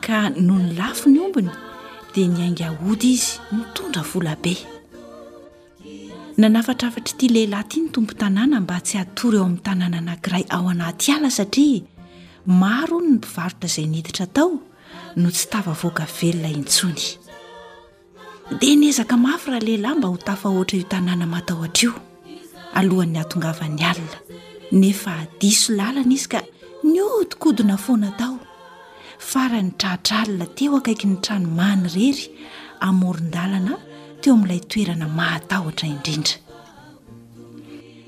ka noho ny lafo ny ombiny dia niainga hody izy nitondra volabe. Nanafatrafatra ity lehilahy ity ny tompon-tanàna mba tsy hatory ao amin'ny tanàna anankiray ao anaty ala satria maro ny mpivarotra izay niditra tao no tsy tafavoaka velona intsony. Dia niezaka mafy ralehilahy mba ho tafahoatra io tanàna matahotra io, alohan'ny hahatongavan'ny alina. Nefa diso lalana izy ka nihodinkodina foana tao. Farany tratra alina teo akaikin'ny trano many irery amoron-dalana teo amin'ilay toerana mahatahotra indrindra.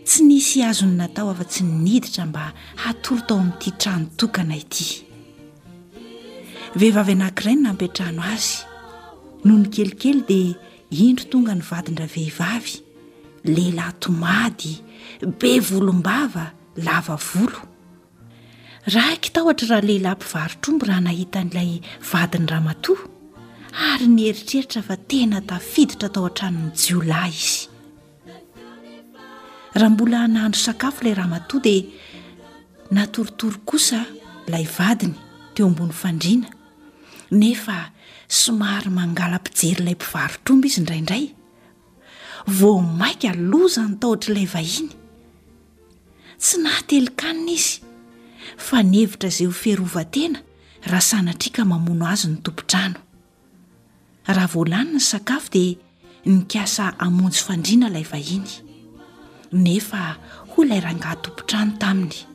Tsy nisy azony natao afa-tsy ny niditra mba hatory tao amin'ity trano tokana ity. Vehivavy anankiray no nampiantrano azy. Nony kelikely dia indro tonga ny vadin-dravehivavy, lehilahy tomady, be volombava, lava volo. Raiki-tahotra ralehilahy mpivarotr'omby raha nahita an'ilay vadin'ny ramatoa, ary nieritreritra fa tena tafiditra tao an-tranon'ny jiolahy izy. Raha mbola nahandro sakafo ilay ramatoa dia natoritory kosa ilay vadiny teo ambony fandriana nefa somary mangala-pijery ilay mpivarotr'omby izy indraindray. Vao mainka loza ny tahotr'ilay vahiny. Tsy nahatelin-kanina izy fa nihevitra izay ho fiarovan-tena raha sanatria ka mamono azy ny tompon-trano. Raha vao lany ny sakafo dia nikasa hamonjy fandriana ilay vahiny, nefa hoy ilay rangahy tompon-trano taminy,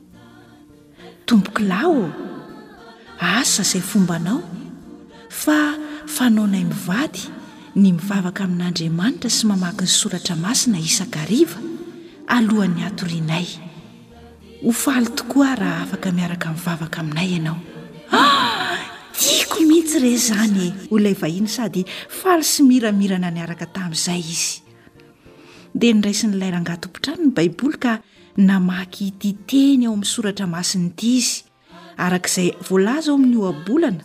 Tompokolahy ô, asa izay fombanao fa fanaonay mivady ny mivavaka amin'Andriamanitra sy mamaky ny soratra masina isan-kariva alohan'ny hatorianay. Ho faly tokoa aho raha afaka miaraka mivavaka aminay ianao. Ah! Tiako mihitsy re izany e! Hoy ilay vahiny sady faly sy miramirana niaraka tamin'izay izy. Dia niraisin'ilay rangahy tompon-trano ny Baiboly ka namaky ity teny ao amin'ny soratra masina ity izy, Araka izay voalaza ao amin'ny Ohabolana,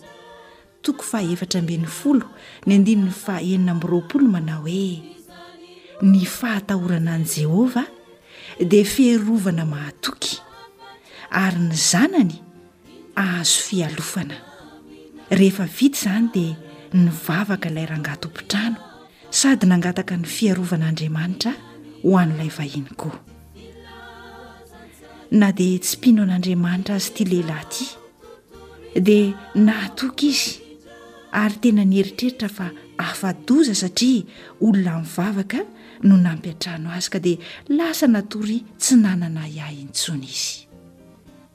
toko fahaefatra ambin'ny folo, ny andininy fahenina amby roapolo manao hoe, Ny fahatahorana an'i Jehovah dia fiarovana mahatoky, ary ny zanany azo fialofana. Rehefa vita izany dia nivavaka ilay rangahy tompon-trano. sady nangataka ny fiarovana Andriamanitra ho an'ilay vahiny koa. Na dia tsy mpino an'Andriamanitra azy ity lehilahy ity, dia nahatoky izy ary tena nieritreritra fa afa-doza satria olona mivavaka no nampiantrano azy, ka dia lasa natory tsy nanana ahiahy intsony izy.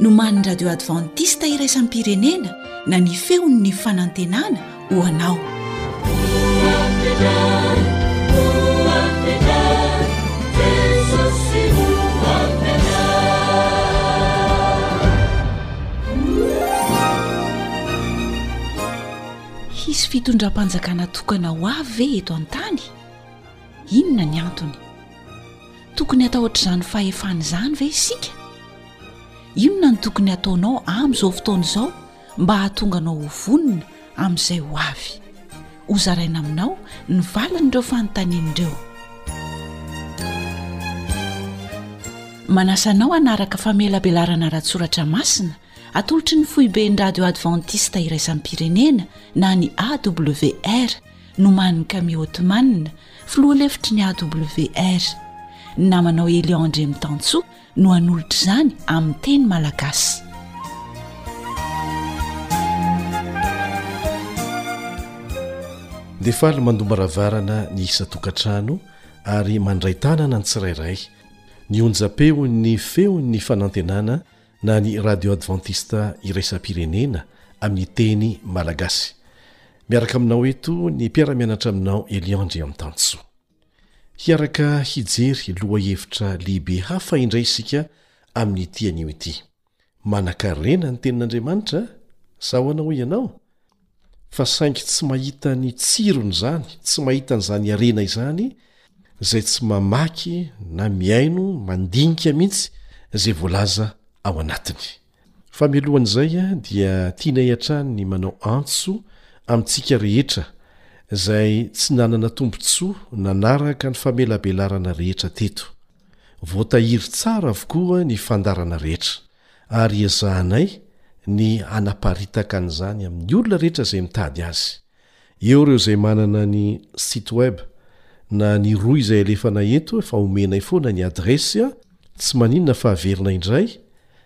nomanin'ny radio advantista iraisam-pirenena na ny feon'ny fanantenana ho anao hisy fitondram-panjakana tokana ho avy ve eto an-tany inona ny antony tokony hatahotra izany fahefana izany ve isika Inona no tokony hataonao amin'izao fotoana izao mba hahatonga anao ho vonona amin'izay ho avy? Hozaraina aminao ny valin'ireo fanontaniana ireo. Manasa anao hanaraka famelabelarana ara-tsoratra masina atolotry ny foiben'ny radio advantista iraisam-pirenena na ny AWR nomanin'i Camille Hotman, filoha lefitry ny AWR. Ny namanao Elion Andriamitansoa no hanolotra izany amin'ny teny malagasy. Dia faly mandombaravarana ny isan-tokantrano ary mandray tanana ny tsirairay ny onjam-peon'ny feon'ny fanantenana na ny radio advantista iraisam-pirenena amin'ny teny malagasy. Miaraka aminao eto ny mpiara-mianatra aminao Eliandry Antantsoa. Hiaraka hijery lohahevitra lehibe hafa indray isika amin'ity anio ity. Manankarena ny Tenin'Andriamanitra? Sahona hoy ianao? Fa saingy tsy mahita ny tsiron'izany, tsy mahita an'izany harena izany, izay tsy mamaky na mihaino, mandinika mihitsy izay voalaza ao anatiny. Fa mialohan'izay dia tianay hatrany ny manao antso amintsika rehetra izay tsy nanana tombontsoa nanaraka ny famelabelarana rehetra teto. Voatahiry tsara avokoa ny fandaharana rehetra ary iezahanay ny hanaparitaka an'izany amin'ny olona rehetra izay mitady azy Eo ireo izay manana ny site web na ny rohy izay alefana eto efa omenay foana ny adiresy a, tsy maninona fa averina indray,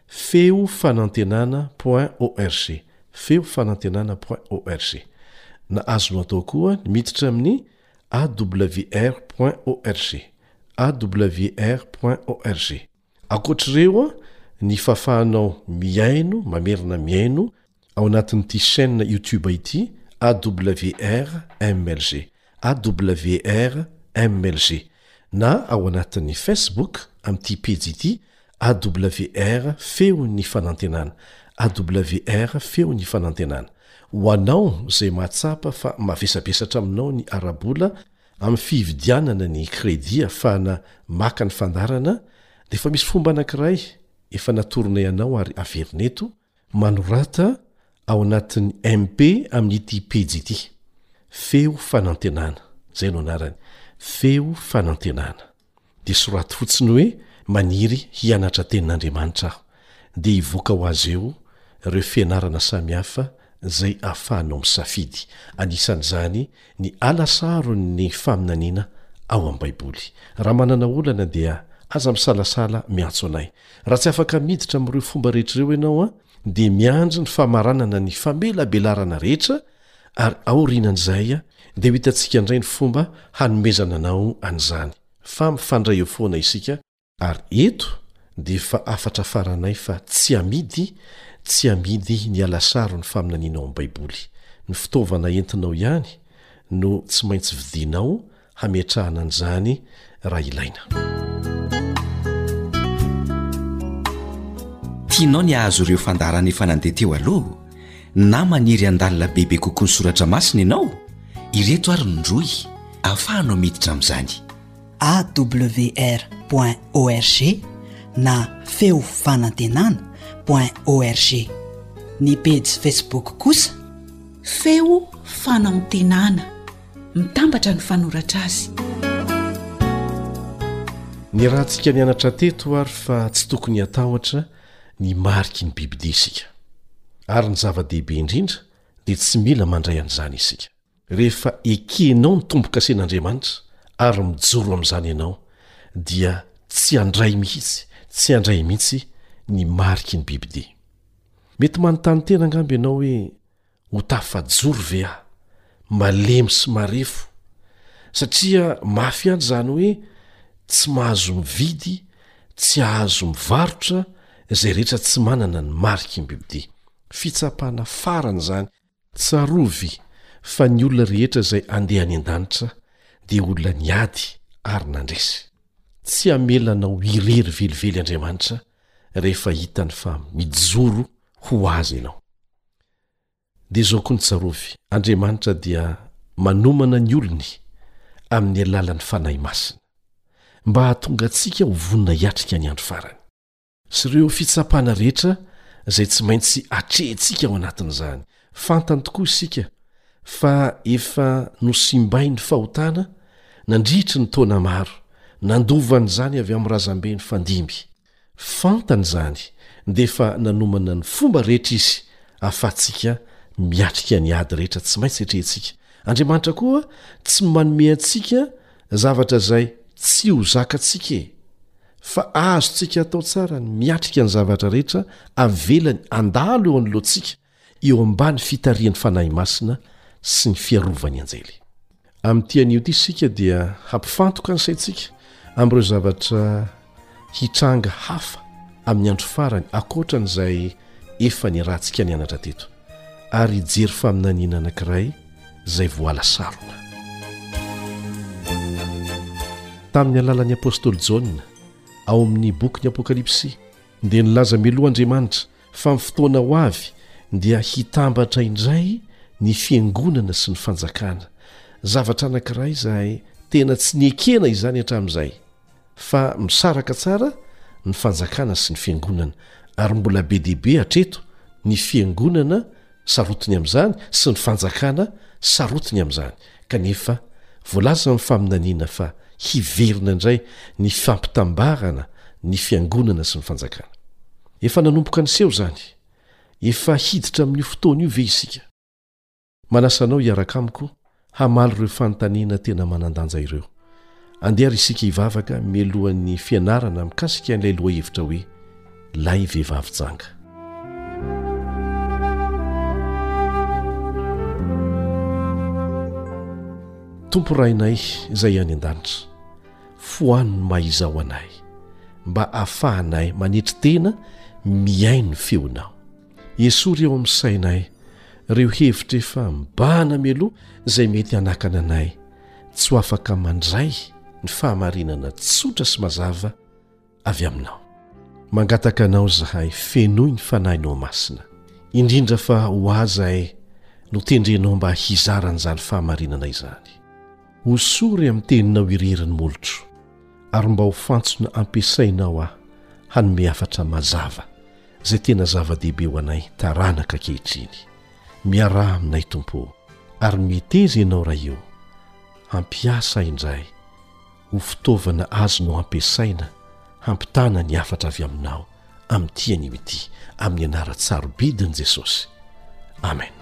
feo fanantenana point org, feo fanantenana point org. Na azonao atao koa ny miditra amin'ny awr point org, awr point org. Ankoatr'ireo, ny fahafahanao mihaino mamerina mihaino ao anatin'ity chaîne YouTube ity, AWR MLG, AWR MLG, na ao anatin'ny Facebook amin'ity pejy ity, AWR Feon'ny Fanantenana, AWR Feon'ny Fanantenana. Ho anao izay mahatsapa fa mavesabesatra aminao ny ara-bola, Amin'ny fividianana ny crédit afahana maka ny fandaharana dia efa misy fomba anankiray efa natoronay anao ary averina eto, manorata ao anatin'ny MP amin'ity pejy ity, feo fanantenana, izay no anarany, feo fanantenana. dia soraty fotsiny hoe maniry hianatra tenin'Andriamanitra aho, dia hivoaka ho azy eo ireo fianarana samihafa izay ahafahanao misafidy, anisan'izany ny ala saron'ny faminaniana ao amin'ny Baiboly. Raha manana olana dia aza misalasala miantso anay. Raha tsy afaka miditra amin'ireo fomba rehetra ireo ianao, dia miandry ny famaranana ny famelabelarana rehetra Ary aorianan'izay dia ho hitantsika indray ny fomba hanomezana anao an'izany, fa mifandray eo foana isika, ary eto dia efa hafatra faranay fa tsy amidy, tsy amidy ny halasaro ny faminanianao ny Baiboly, ny fitaovana entinao ihany no tsy maintsy vidianao hametrahana an'izany raha ilaina. Tianao ny hahazo ireo fandaharana efa nandeha teo aloha na maniry handalina bebe kokoa ny soratra masina ianao? Ireto ary ny rohy ahafahanao miditra amin'izany. awr point org na feo fanantenana point org. Ny pejy Facebook kosa, feo fanantenana. mitambatra ny fanoratra azy ny rahantsika ny anatra teto ary fa tsy tokony hatahotra ny mariky ny bibidia isika ary ny zava-dehibe indrindra dia tsy mila mandray an'izany isika rehefa ekenao ny tombokasen'andriamanitra ary mijoro amin'izany ianao dia tsy handray mihitsy tsy handray mihitsy ny mariky ny bibidia mety manontany tena angamby ianao hoe Ho tafajoro ve aho? Malemy sy marefo, satria mafy ihany izany hoe tsy mahazo mividy, tsy hahazo mivarotra izay rehetra tsy manana ny mariky ny bibidia. Fitsapana farany izany. Tsarovy fa ny olona rehetra izay handeha any an-danitra dia olona niady ary nandresy. Tsy hamela anao irery velively Andriamanitra rehefa hitany fa mijoro ho Azy ianao. Dia izao koa ny tsarovy, Andriamanitra dia manomana ny olony amin'ny alalan'ny Fanahy Masina, mba hahatonga antsika ho vonona hiatrika ny andro farany. Sy ireo fitsapana rehetra izay tsy maintsy atrehintsika ao anatin'izany. Fantany tokoa isika fa efa nosimbain'ny fahotana nandritry ny taona maro, nandovany izany avy amin'ny razambe nifandimby. Fantany izany dia efa nanomana ny fomba rehetra Izy ahafahantsika miatrika ny ady rehetra tsy maintsy atrehintsika. Andriamanitra koa tsy manome antsika zavatra izay tsy ho zakantsika e! Fa azontsika atao tsara ny miatrika ny zavatra rehetra avelany handalo eo anoloantsika eo ambany fitarihan'ny Fanahy Masina sy ny fiarovan'ny anjely. Amin'ity anio ity isika dia hampifantoka ny saintsika amin'ireo zavatra hitranga hafa amin'ny andro farany ankoatra an'izay efa niarahantsika nianatra teto ary hijery faminaniana anankiray izay voala sarona. Tamin'ny alalan'ny apostoly Jaona, ao amin'ny bokin'ny Apokalypsy, dia nilaza mialoha Andriamanitra Fa ny fotoana ho avy dia hitambatra indray ny Fiangonana sy ny Fanjakana. Zavatra anankiray izay tena tsy niekena izany hatramin'izay, fa misaraka tsara ny Fanjakana sy ny Fiangonana, ary mbola be dia be hatreto ny Fiangonana sarotiny amin'izany sy ny Fanjakana sarotiny amin'izany. Kanefa, voalaza amin'ny faminaniana fa hiverina indray ny fampitambarana ny Fiangonana sy ny Fanjakana. Efa nanomboka niseho izany. Efa hiditra amin'io fotoana io ve isika? Manasa anao hiaraka amiko hamaly ireo fanontaniana tena manan-danja ireo. Andeha ary isika hivavaka mialohan'ny fianarana mikasika an'ilay lohahevitra hoe Lay vehivavy janga. Tompo Rainay izay any an-danitra, foano ny maha izaho anay mba ahafahanay manetry tena mihaino ny feonao. Esory eo amin'ny sainay ireo hevitra efa mibahana mialoha izay mety hanakana anay tsy ho afaka mandray ny fahamarinana tsotra sy mazava avy Aminao. Mangataka Anao izahay fenoy ny Fanahinao Masina, indrindra fa ho ahy izay notendrenao mba hizara an'izany fahamarinana izany. Hosory amin'ny teninao irery ny molotro, ary mba ho fantsona ampiasainao aho hanome hafatra mazava, izay tena zava-dehibe ho anay taranaka ankehitriny. Miaraha aminay, Tompo ô, ary meteza ianao raha eo. Hampiasa ahy indray ho fitaovana azonao ampiasaina hampitana ny hafatra avy aminao. amin'ity anio ity amin'ny anaran-tsarobidin'i Jesosy. Amen.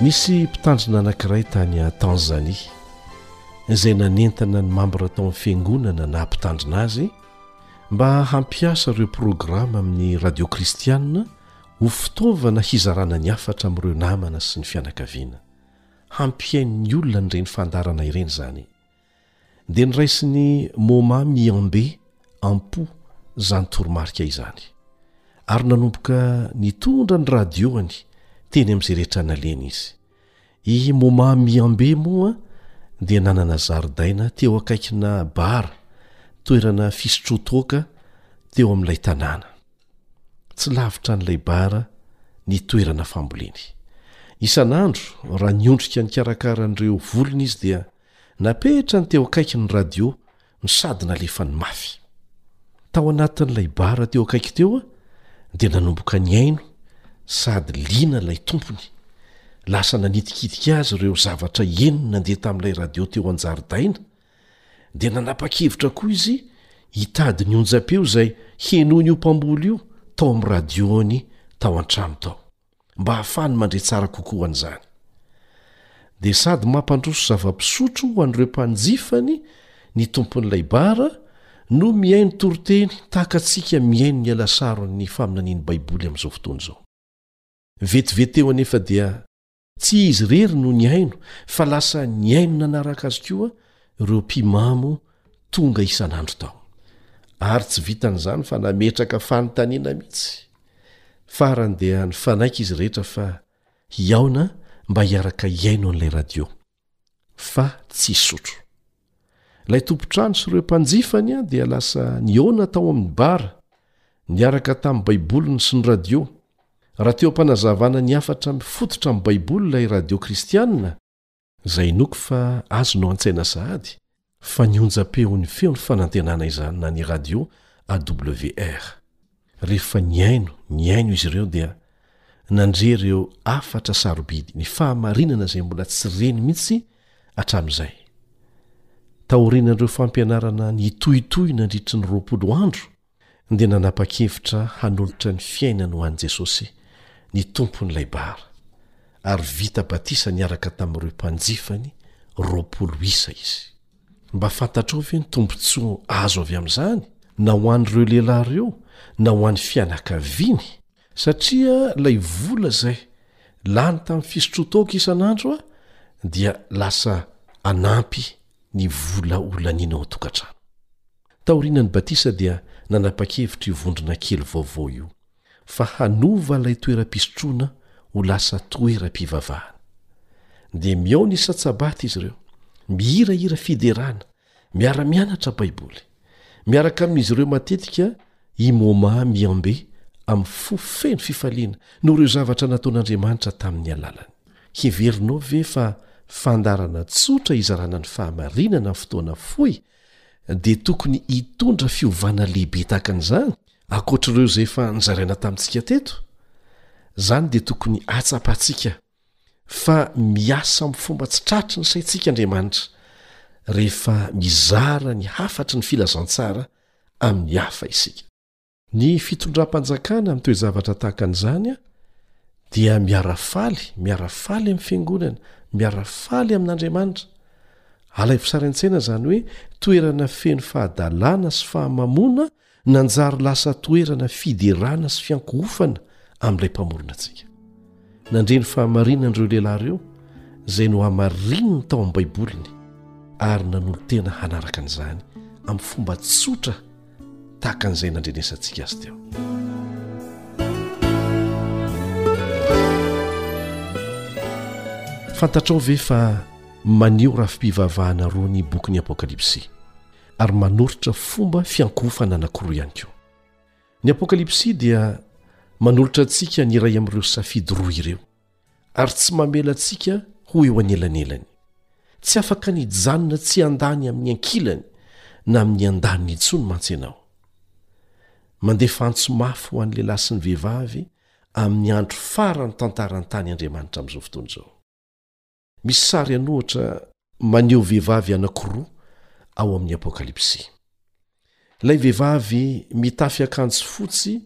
Nisy mpitandrina anankiray tany Tanzanie izay nanentana ny mambra tao amin'ny fiangonana na mpitandrina azy mba hampiasa ireo programa amin'ny radio kristianina ho fitaovana hizarana ny hafatra amin'ireo namana sy ny fianakaviana. hampihaino ny olona an'ireny fandaharana ireny izany. Dia noraisin'i Moma Mihambe am-po izany toromarika izany, ary nanomboka nitondra ny radiôny teny amin'izay rehetra naleny izy. I Moma Mihambe moa dia nanana zaridaina teo akaikina bara, toerana fisotroan-toaka, teo amin'ilay tanàna. Tsy lavitra an'ilay bar ny toerana famboleny. Isan'andro, raha niondrika nikarakara an'ireo volony izy dia napetrany teo akaiky ny radio no sady nalefany mafy. Tao anatin'ilay bar teo akaiky teo dia nanomboka nihaino sady liana ilay tompony. Lasa nanitikitika azy ireo zavatra henony nandeha tamin'ilay radio teo an-jaridaina, dia nanapa-kevitra koa izy hitady ny onjam-peo izay henoin'io mpamboly io tao amin'ny radiony tao an-trano tao, mba hahafahany mandre tsara kokoa an'izany. Dia sady mampandroso zava-pisotro ho an'ireo mpanjifany ny tompon'ilay bara no mihaino toriteny tahaka antsika mihaino ny alasaron'ny faminanian'ny Baiboly amin'izao fotoana izao. Vetivety teo anefa dia Tsy izy irery no nihaino fa lasa nihaino nanaraka azy koa ireo mpimamo tonga isan'andro tao. Ary tsy vitan'izany fa nametraka fanontaniana mihitsy. Farany dia nifanaiky izy rehetra fa hihaona mba hiaraka hihaino an'ilay radio. fa tsy hisotro. Ilay tompon-trano sy ireo mpanjifany dia lasa nihaona tao amin'ny bara, niaraka tamin'ny Baiboliny sy ny radio. Raha teo am-panazavana ny hafatra mifototra amin'ny Baiboly ilay radio kristianina, izay inoako fa azonao an-tsaina sahady, Fa ny onjam-peon'ny feon'ny fanantenana izany na ny radio AWR. Rehefa nihaino, nihaino izy ireo dia nandre ireo hafatra sarobidy, ny fahamarinana izay mbola tsy reny mihitsy hatramin'izay. Taorian'ireo fampianarana nitohitohy nandritry ny roapolo andro, dia nanapa-kevitra hanolotra ny fiainany ho an'i Jesosy, ny Tompon'ilay bara, ary vita batisa niaraka tamin'ireo mpanjifany roapolo isa izy. Mba fantatrao ve ny tombontsoa azo avy amin'izany, na ho an'ireo lehilahy ireo na ho an'ny fianakaviany? Satria ilay vola izay lany tamin'ny fisotroan-toaka isan'andro dia lasa hanampy ny vola ho laniana ao an-tokantrano. Taorian'ny batisa dia nanapa-kevitra io vondrona kely vaovao io fa hanova ilay toeram-pisotroana ho lasa toeram-pivavahana. Dia mihaona isan-tSabaty izy ireo, mihira hira fiderana, miara-mianatra Baiboly. Miaraka amin'izy ireo matetika i Moma Myambe amin'ny fo feno fifaliana noho ireo zavatra nataon'Andriamanitra tamin'ny alalany. Heverinao ve fa fandaharana tsotra hizarana ny fahamarinana amin'ny fotoana fohy dia tokony hitondra fiovana lehibe tahaka an'izany, ankoatr'ireo izay efa nozaraina tamintsika teto? Izany dia tokony hahatsapantsika fa miasa amin'ny fomba tsy tratry ny saintsika Andriamanitra, rehefa mizara ny hafatry ny filazantsara amin'ny hafa isika. Ny fitondram-panjakana amin'ny toe-javatra tahaka an'izany dia miara-faly, miara-faly amin'ny Fiangonana, miara-faly amin'Andriamanitra. Alaivo sary an-tsaina izany hoe toerana feno fahadalana sy fahamamoana nanjary lasa toerana fiderana sy fiankohofana amin'ilay Mpamorona antsika. Nandre ny fahamarinana ireo lehilahy ireo izay nohamarininy tao amin'ny Baiboliny ary nanolo-tena hanaraka an'izany amin'ny fomba tsotra tahaka an'izay nandrenesantsika azy teo. Fantatrao ve fa maneho rafi-pivavahana roa ny bokin'ny Apokalypsy ary manoritra fomba fiankohofana anankiroa ihany koa. Ny Apokalypsy dia manolotra antsika ny iray amin'ireo safidy roa ireo, ary tsy mamela antsika ho eo anelanelany. Tsy afaka ny hijanona tsy handà ny amin'ny ankilany na amin'ny andaniny intsony mantsy ianao. Mandefa antso mafy ho an'ny lehilahy sy ny vehivavy amin'ny andro faran'ny tantaran'ny tany Andriamanitra amin'izao fotoana izao. Misy sary an'ohatra maneho vehivavy anankiroa ao amin'ny Apokalypsy. Ilay vehivavy mitafy akanjo fotsy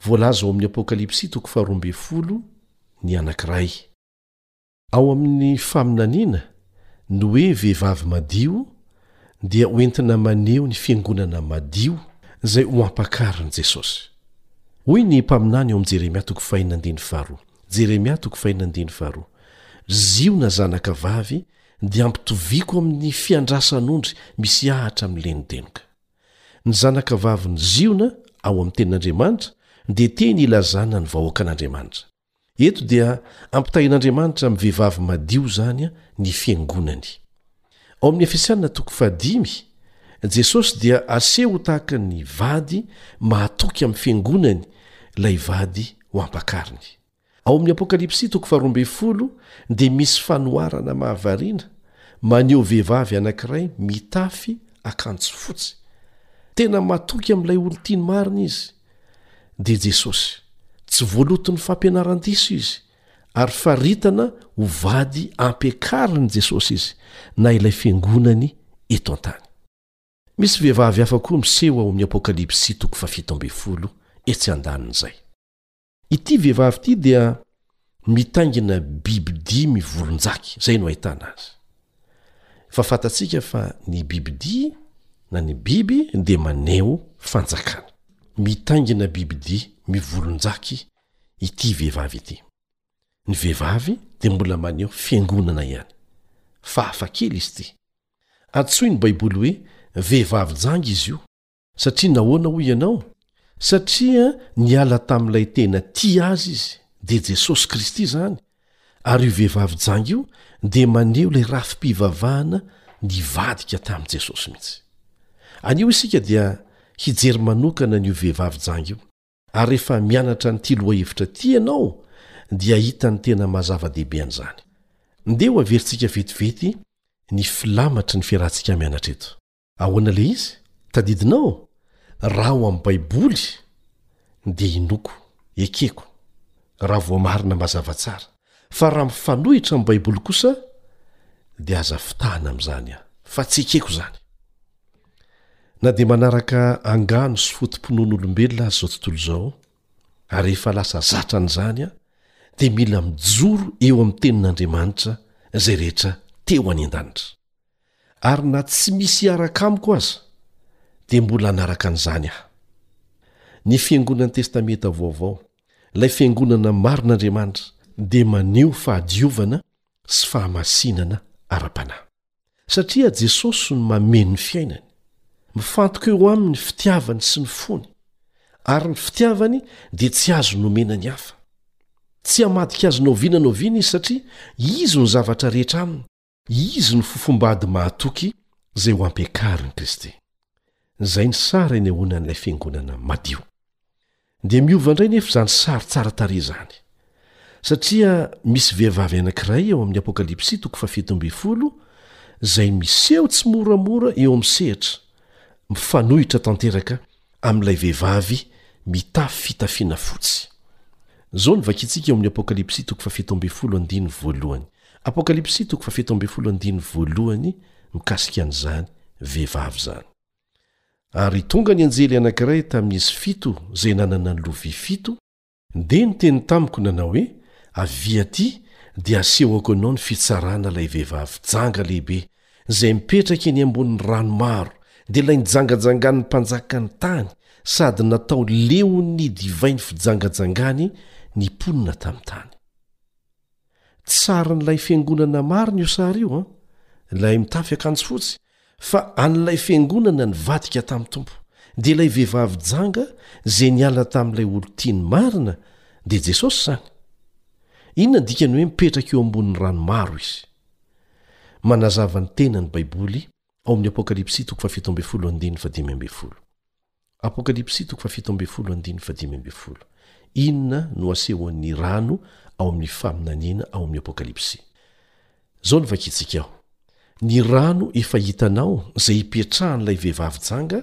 voalaza ao amin'ny Apokalypsy toko faharoa ambin'ny folo ny anankiray. Ao amin'ny faminaniana, ny hoe vehivavy madio dia hoentina maneho ny fiangonana madio izay ho ampakarin'i Jesosy. Hoy ny mpaminany ao amin'ny Jeremia toko fahena andininy faharoa, Jeremia toko fahena andininy faharoa, Ziona zanaka vavy dia ampitoviako amin'ny fiandrasan'ondry misy ahitra milenodenoka. Ny zanaka vavin'i Ziona ao amin'ny Tenin'Andriamanitra dia teny ilazana ny vahoakan'Andriamanitra. Eto dia ampitahain'Andriamanitra amin'ny vehivavy madio izany ny Fiangonany. Ao amin'ny Efesiana toko fahadimy, Jesosy dia aseho ho tahaka ny vady mahatoky amin'ny Fiangonany, ilay vady ho ampakariny. Ao amin'ny Apokalypsy toko faharoa ambin'ny folo dia misy fanoharana mahavariana maneho vehivavy anankiray mitafy akanjo fotsy. Tena matoky amin'ilay olon-tiany marina izy, dia Jesosy. Tsy voaloton'ny fampianaran-diso izy, ary faritana ho vady ampiakarin'i Jesosy izy, na ilay fiangonany eto an-tany. Misy vehivavy hafa koa miseho ao amin'ny Apokalypsy toko fahafito ambin'ny folo etsy andanin'izay. Ity vehivavy ity dia mitaingina biby dimy volonjaky, izay no ahitana azy. Efa fantatsika fa ny bibidia na ny biby dia maneho fanjakana. Mitaingina bibidia mivolonjaky ity vehivavy ity. Ny vehivavy dia mbola maneho fiangonana ihany, fa hafakely izy ity. Antsoin'ny Baiboly hoe vehivavy janga izy io. Satria nahoana hoy ianao? Satria niala tamin'ilay tena tia azy izy, dia Jesosy Kristy izany, ary io vehivavy janga io dia maneho ilay rafi-pivavahana nivadika tamin'i Jesosy mihitsy. Anio isika dia hijery manokana an'io vehivavy janga io, ary rehefa mianatra an'ity lohahevitra ity ianao dia hahita ny tena maha-zava-dehibe an'izany. Ndeha ho averintsika vetivety ny filamatry ny fiarahantsika mianatra eto. Ahoana ilay izy? Tadidinao? Raha ao amin'ny Baiboly, dia inoako, ekeko, raha voamarina mazava tsara. Fa raha mifanohitra amin'ny Baiboly kosa, dia aza fitahana amin'izany aho, fa tsy ekeko izany. Na dia manaraka angano sy foto-pinoan'olombelona aza izao tontolo izao, ary rehefa lasa zatra an'izany aho, dia mila mijoro eo amin'ny Tenin'Andriamanitra izay rehetra teo any an-danitra. Ary na tsy misy hiaraka amiko aza, dia mbola hanaraka an'izany aho. Ny Fiangonan'ny Testamenta Vaovao, ilay Fiangonana marin'Andriamanitra, dia maneho fahadiovana sy fahamasinana ara-panahy. Satria Jesosy no mameno ny fiainany, mifantoka eo aminy ny fitiavany sy ny fony, ary ny fitiavany dia tsy azo nomena ny hafa. Tsy hamadika azy na oviana na oviana izy satria izy no zavatra rehetra aminy. Izy no fofombady mahatoky izay ho ampiakarin'i Kristy. Izay ny sary anehoanan'ilay fiangonana madio. Dia miova indray nefa izany sary tsara tarehy izany. Satria misy vehivavy anankiray ao amin'ny Apokalypsy toko fahafito ambin'ny folo izay miseho tsimoramora eo amin'ny sehatra, mifanohitra tanteraka amin'ilay vehivavy mitafy fitafiana fotsy. Izao no vakintsika eo amin'ny Apokalypsy toko fahafito ambin'ny folo andininy voalohany. Apokalypsy toko fahafito ambin'ny folo andininy voalohany mikasika an'izany vehivavy izany. Ary tonga ny anjely anankiray tamin'izy fito izay nanana ny lovia fito, Dia niteny tamiko nanao hoe, Avia aty, dia asehoko anao ny fitsarana ilay vehivavy janga lehibe, izay mipetraka eny ambonin'ny rano maro, dia ilay nijangajangan'ny mpanjakan'ny tany, sady natao leon'ny divain'ny fijangajangany ny mponina tamin'ny tany. tsy sarin'ilay fiangonana marina io sary io an ilay mitafy akanjo fotsy fa an'ilay fiangonana nivadika tamin'ny tompo dia ilay vehivavy janga izay niala tamin'ilay olon-tiany marina dia jesosy izany inona ny dikany hoe mipetraka eo ambonin'ny rano maro izy manazava ny tenany baiboly ao amin'ny apokalypsy toko fafito ambey folo andinny fadimy ambey folo Apokalypsy toko fahafito ambin'ny folo andininy fahadimy ambin'ny folo. Inona no asehoan'ny rano ao amin'ny faminaniana ao amin'ny Apokalypsy? Izao no vakintsika ao, Ny rano efa hitanao izay ipetrahan'ilay vehivavy janga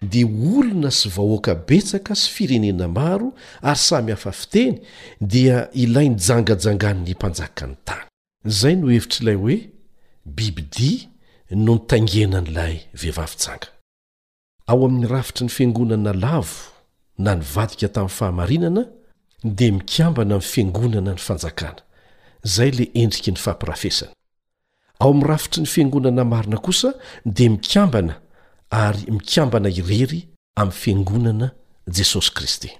dia olona sy vahoaka betsaka sy firenena maro ary samy hafa fiteny, dia ilay nijangajangan'ny mpanjakan'ny tany. Izay no hevitr'ilay hoe bibidia no nitaingenan'ilay vehivavy janga. Ao amin'ny rafitry ny Fiangonana lavo na nivadika tamin'ny fahamarinana dia mikambana amin'ny Fiangonana ny Fanjakana. Izay ilay endriky ny fampirafesana. Ao amin'ny rafitry ny Fiangonana marina kosa dia mikambana ary mikambana irery amin'ny Fiangonana Jesosy Kristy.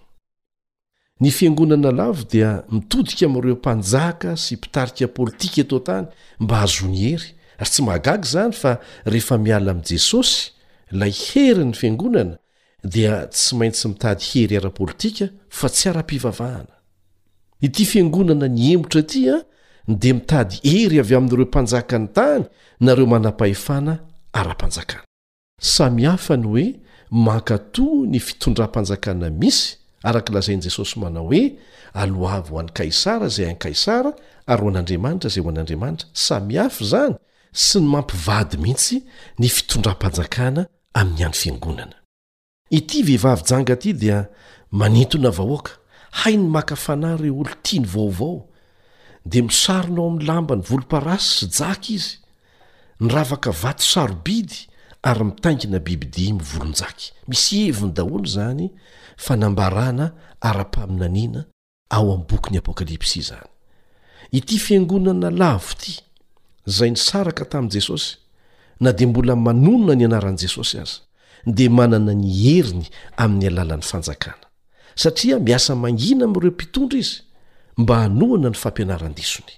Ny fiangonana lavo dia mitodika amin'ireo mpanjaka sy mpitarika politika eto an-tany mba hahazoany hery, ary tsy mahagaga izany fa rehefa miala amin'i Jesosy, ilay herin'ny fiangonana, dia tsy maintsy mitady hery ara-politika fa tsy ara-pivavahana. Ity fiangonana nihemotra ity an, dia mitady hery avy amin'ireo mpanjakan'ny tany na ireo manam-pahefana ara-panjakana. Samy hafa ny hoe mankatò ny fitondram-panjakana misy, araka lazain'i Jesosy manao hoe, Aloavy ho an'i Kaisara izay an'i Kaisara ary ho an'Andriamanitra izay ho an'Andriamanitra. Samy hafa izany sy ny mampivady mihitsy ny fitondram-panjakana amin'ny an'ny Fiangonana. Ity vehivavy janga ity dia manintona vahoaka, hainy maka fanahy ireo olo tiany vaovao, dia misarona ao amin'ny lambany volomparasy sy jaka izy, niravaka vato sarobidy ary mitaingina bibidia mivolonjaky. Misy heviny daholo izany fanambarana ara-paminaniana. ao amin'ny bokin'ny Apokalypsy izany. Ity fiangonana lavo ity, izay nisaraka tamin'i Jesosy, na dia mbola manonona ny anaran'i Jesosy aza, dia manana ny heriny amin'ny alalan'ny Fanjakana, satria miasa mangina amin'ireo mpitondra izy mba hanohana ny fampianaran-disony.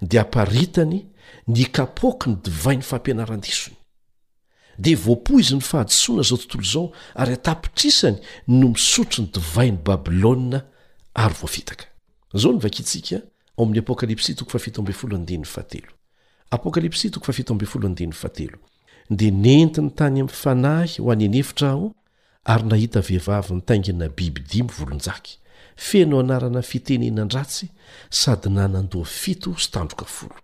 dia aparitany ny kapoaky ny divain'ny fampianaran-disony. Dia voapoizin'ny fahadisoana izao tontolo izao ary an-tapitrisany no misotro ny divain'i Babylona ary voafitaka. Izao no vakintsika ao amin'ny Apokalypsy toko fahafito ambin'ny folo andininy fahatelo. Apokalypsy toko fahafito ambin'ny folo andininy fahatelo. Dia nentiny tany amin'ny fanahy ho any an'efitra aho, Ary nahita vehivavy nitaingina biby dimy volonjaky, feno anarana fitenenan-dratsy sady nanan-doha fito sy tandroka folo.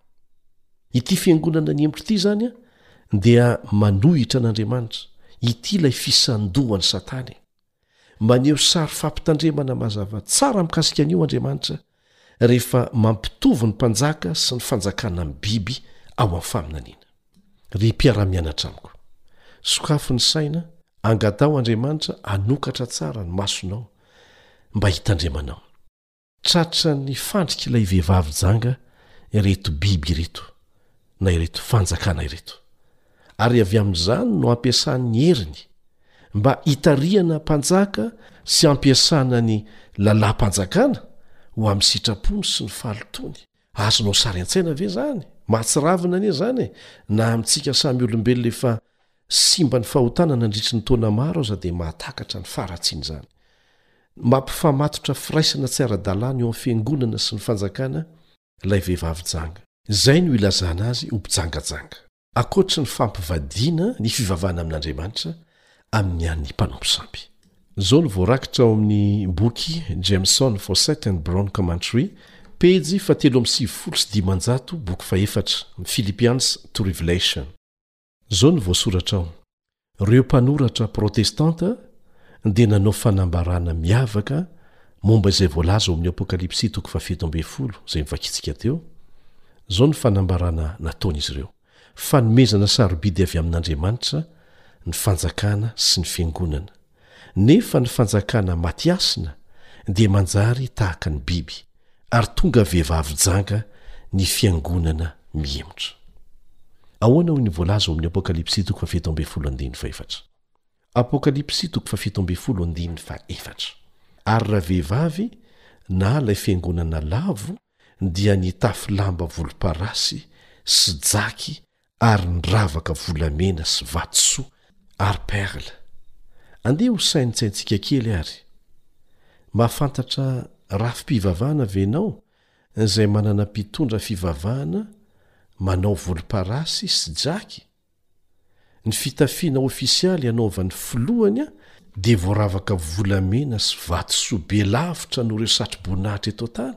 Ity fiangonana ny embotro ity izany an, dia manohitra an'Andriamanitra, ity ilay fisandohan'i Satana e! Maneho sary fampitandremana mazava tsara mikasika an'io Andriamanitra, rehefa mampitovy ny mpanjaka sy ny fanjakana amin'ny biby ao amin'ny faminaniana. Ry mpiara-mianatra amiko, sokafy ny saina, angataho Andriamanitra hanokatra tsara ny masonao mba hitandremanao. Tratran'ny fandrik'ilay vehivavy janga ireto biby ireto na ireto fanjakana ireto. ary avy amin'izany no ampiasany ny heriny mba hitarihana mpanjaka sy ampiasana ny lalam-panjakana ho amin'ny sitrapony sy ny fahalotoany. Azonao sary an-tsaina ve izany? Mahatsiravina anie izany e! Na amintsika samy olombelona efa simba ny fahotana nandritry ny taona maro aza dia mahatakatra ny faharatsiana izany. Mampifamatotra firaisana tsy ara-dalàna eo amin'ny fiangonana sy ny fanjakana ilay vehivavy janga. Izay no ilazana azy ho mpijangajanga. Ankoatry ny fampivadiana ny fivavahana amin'Andriamanitra amin'ny an'ny mpanompo sampy. Izao no voarakitra ao amin'ny boky Jameson for Second Brown Commentary, pejy fahatelo amby sivifolo sy dimanjato, boky fahefatra, Philippians to Revelation. Izao no voasoratra ao, Ireo mpanoratra protestanta dia nanao fanambarana miavaka momba izay voalaza ao amin'ny Apokalypsy toko fahafito ambin'ny folo, izay novakintsika teo. Izao no fanambarana nataon'izy ireo, Fanomezana sarobidy avy amin'Andriamanitra ny fanjakana sy ny fiangonana. nefa ny fanjakana matiasina dia manjary tahaka ny biby ary tonga vehivavy janga ny fiangonana mihemotra. Ahoana hoy ny voalaza ao amin'ny Apokalypsy toko fahafito ambin'ny folo andininy fahefatra? Apokalypsy toko fahafito ambin'ny folo andininy fahefatra. Ary ravehivavy na ilay fiangonana lavo dia nitafy lamba volomparasy sy jaky ary niravaka volamena sy vatosoa ary perles. Andeha hosaintsaintsika kely ary. Mahafantatra rafi-pivavahana ve ianao izay manana mpitondra fivavahana manao volomparasy sy jaky? Ny fitafiana ofisialy anaovan'ny filohany dia voaravaka volamena sy vatosoa be lavitra noho ireo satroboninahitra eto an-tany.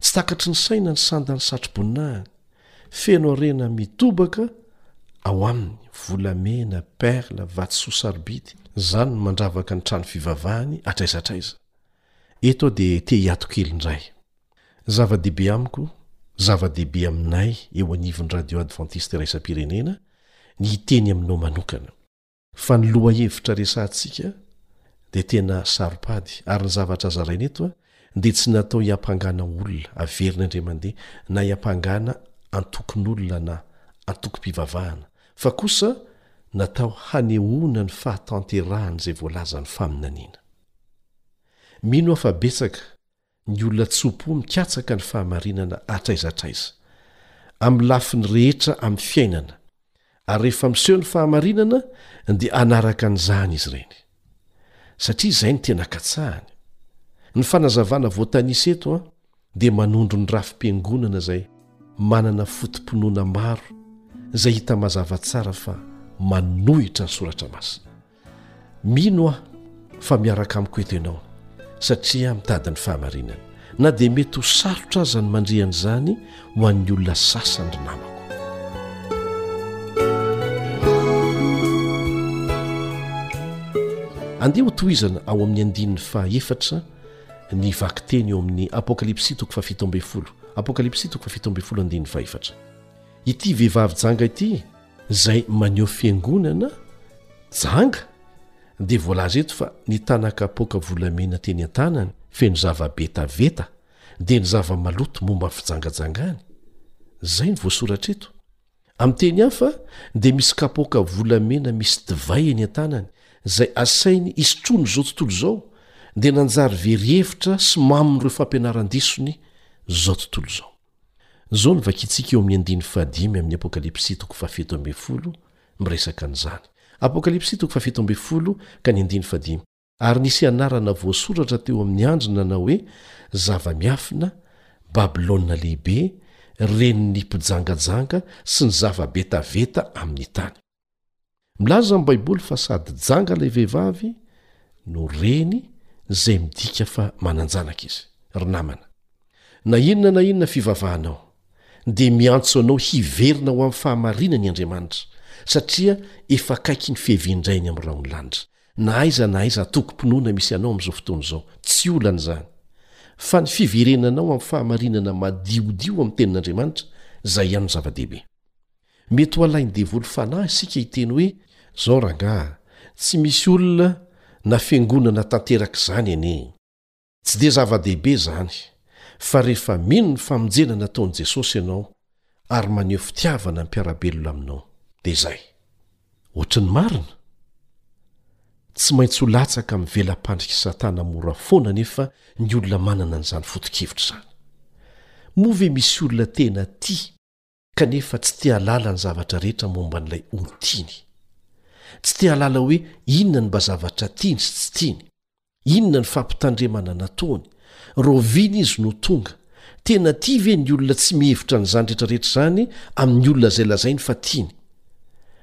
Tsy takatry ny saina ny sandan'ny satroboninahiny. Feno harena mitobaka ao aminy, volamena, perles, vatosoa sarobidy. Izany no mandravaka ny trano fivavahany hatraiza hatraiza. Eto aho dia te hiato kely indray. Zava-dehibe amiko, zava-dehibe aminay eo anivon'ny Radio Adventiste Iraisam-pirenena ny hiteny aminao manokana. Fa ny lohahevitra resahantsika dia tena saro-pady ary ny zavatra zaraina eto dia tsy natao hiampangana olona averina indray mandeha na hiampangana antokon'olona na antokom-pivavahana fa kosa natao hanehoana ny fahatanterahan'izay voalazan'ny faminaniana. Mino aho fa betsaka ny olona tso-po mikatsaka ny fahamarinana hatraiza hatraiza, amin'ny lafiny rehetra amin'ny fiainana, ary rehefa miseho ny fahamarinana dia hanaraka an'izany izy ireny. Satria izay no tena katsahany. Ny fanazavana voatanisa eto dia manondro ny rafi-piangonana izay manana foto-pinoana maro izay hita mazava tsara fa manohitra ny Soratra Masina. Mino aho fa miaraka amiko eto ianao, satria mitady ny fahamarinana, na dia mety ho sarotra aza ny mandre an'izany ho an'ny olona sasany ry namako. Andeha ho tohizana ao amin'ny andininy fahaefatra ny vakiteny eo amin'ny Apokalypsy toko fahafito ambin'ny folo. Apokalypsy toko fahafito ambin'ny folo andininy fahefatra. Ity vehivavy janga ity, Izay maneho fiangonana janga dia voalaza eto fa ny tana-kapoaka volamena teny an-tanany feno zava-betaveta dia ny zava-maloto momba ny fijangajangany. Izay no voasoratra eto. Amin'ny teny hafa dia misy kapoaka volamena misy divay eny an-tanany izay asainy hisotroana izao tontolo izao dia nanjary very hevitra sy mamin'ireo fampianaran-desony izao tontolo izao. Izao no vakintsika eo amin'ny andininy fahadimy amin'ny Apokalypsy toko fahafito ambin'ny folo miresaka an'izany. Apokalypsy toko fahafito ambin'ny folo ka ny andininy fahadimy, Ary nisy anarana voasoratra teo amin'ny andriny nanao hoe, Zava-miafina, Babylona Lehibe, renin'ny mpijangajanga sy ny zava-betaveta amin'ny tany. Milaza ny Baiboly fa sady janga ilay vehivavy no reny, izay midika fa manan-janaka izy. Ry namana, na inona na inona fivavahanao, dia miantso anao hiverina ho amin'ny fahamarinany Andriamanitra, satria efa akaiky ny fiheven-drainy amin'ny rahon'ny lanitra. Na aiza na aiza antokom-pinoana misy anao amin'izao fotoana izao, tsy olana izany, fa ny fiverenanao amin'ny fahamarinana madiodio amin'ny Tenin'Andriamanitra, izay ihany no zava-dehibe. Mety ho alain'ny devoly fanahy isika hiteny hoe, Izao rangaha, tsy misy olona na fiangonana tanteraka izany anie. Tsy dia zava-dehibe izany, fa rehefa mino ny famonjena nataon'i Jesosy ianao ary maneho fitiavana ny mpiara-belona aminao, dia izay. Ohatry ny marina? Tsy maintsy ho latsaka amin'ny vela-pandrik'i Satana mora foana anefa ny olona manana an'izany foto-kevitra izany. Moa ve misy olona tena tia? kanefa tsy te hahalala ny zavatra rehetra momba an'ilay olo tiany. Tsy te hahalala hoe inona ny mba zavatra tiany sy tsy tiany, inona ny fampitandremana nataony, rahoviana izy no tonga, tena tia ve ny olona tsy mihevitra an'izany rehetrarehetra izany amin'ny olona izay lazainy fa tiany.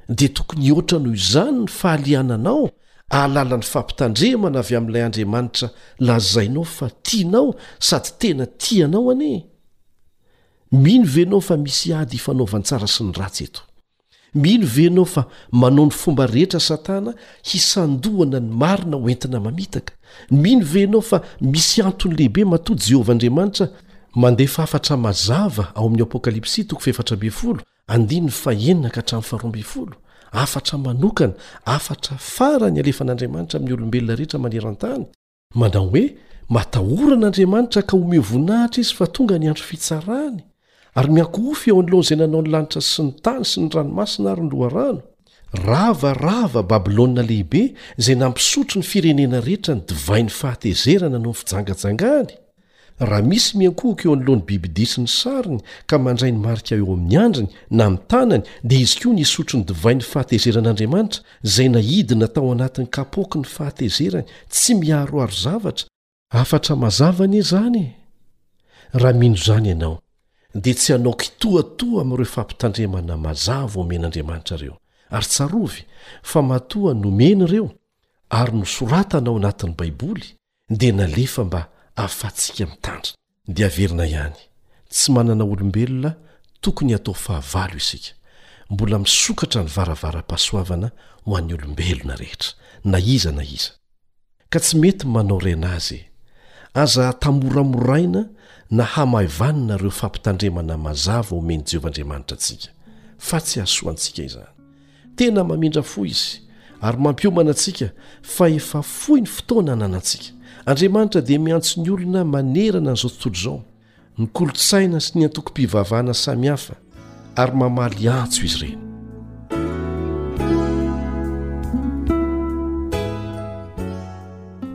Dia tokony hihoatra noho izany ny fahaliananao hahalala ny fampitandremana avy amin'ilay Andriamanitra lazainao fa tianao sady tena tia anao anie. Mino ve ianao fa misy ady ifanaovan-tsara sy ny ratsy eto? Mino ve ianao fa manao ny fomba rehetra Satana hisandohana ny marina ho entina mamitaka? Mino ve ianao fa misy antony lehibe matoa Jehovah Andriamanitra mandefa hafatra mazava ao amin'ny Apokalypsy toko fahefatra ambin'ny folo, andininy fahenina ka hatramin'ny faharoa ambin'ny folo? Hafatra manokana, hafatra farany alefan'Andriamanitra amin'ny olombelona rehetra maneran-tany. Manao hoe, Matahora an'Andriamanitra ka omeo voninahitra izy fa tonga ny andro fitsarany, ary miankohofy eo anoloan'izay nanao ny lanitra sy ny tany sy ny ranomasina ary ny loharano. Rava, rava, Babylona Lehibe, izay nampisotro ny firenena rehetra ny divain'ny fahatezerana noho ny fijangajangany! Raha misy miankohoka eo anoloan'ny bibidia sy ny sariny ka mandray ny marika eo amin'ny andriny na amin'ny tanany, dia izy koa nisotro ny divain'ny fahatezeran'Andriamanitra, izay naidina tao anatin'ny kapoaky ny fahatezerany, tsy miharoharo zavatra, Hafatra mazava anie izany e! Raha mino izany ianao, dia tsy hanao kitoatoa amin'ireo fampitandremana mazava omen'Andriamanitra ireo, ary tsarovy fa matoa nomeny ireo ary nosoratana ao anatin'ny Baiboly, dia nalefa mba ahafahantsika mitandrina. Dia averina ihany, tsy manana olombelona tokony hatao fahavalo isika. Mbola misokatra ny varavaram-pahasoavana ho an'ny olombelona rehetra, na iza na iza. Ka tsy mety manao rena azy e! Aza tamoramoraina na hamaivanina ireo fampitandremana mazava omen'i Jehovah Andriamanitra antsika, fa tsy hahasoa antsika izany. Tena mamindra fo izy ary mampiomana antsika fa efa fohy ny fotoana ananantsika. Andriamanitra dia miantso ny olona manerana an'izao tontolo izao, ny kolontsaina sy ny antokom-pivavahana samihafa ary mamaly antso izy ireny.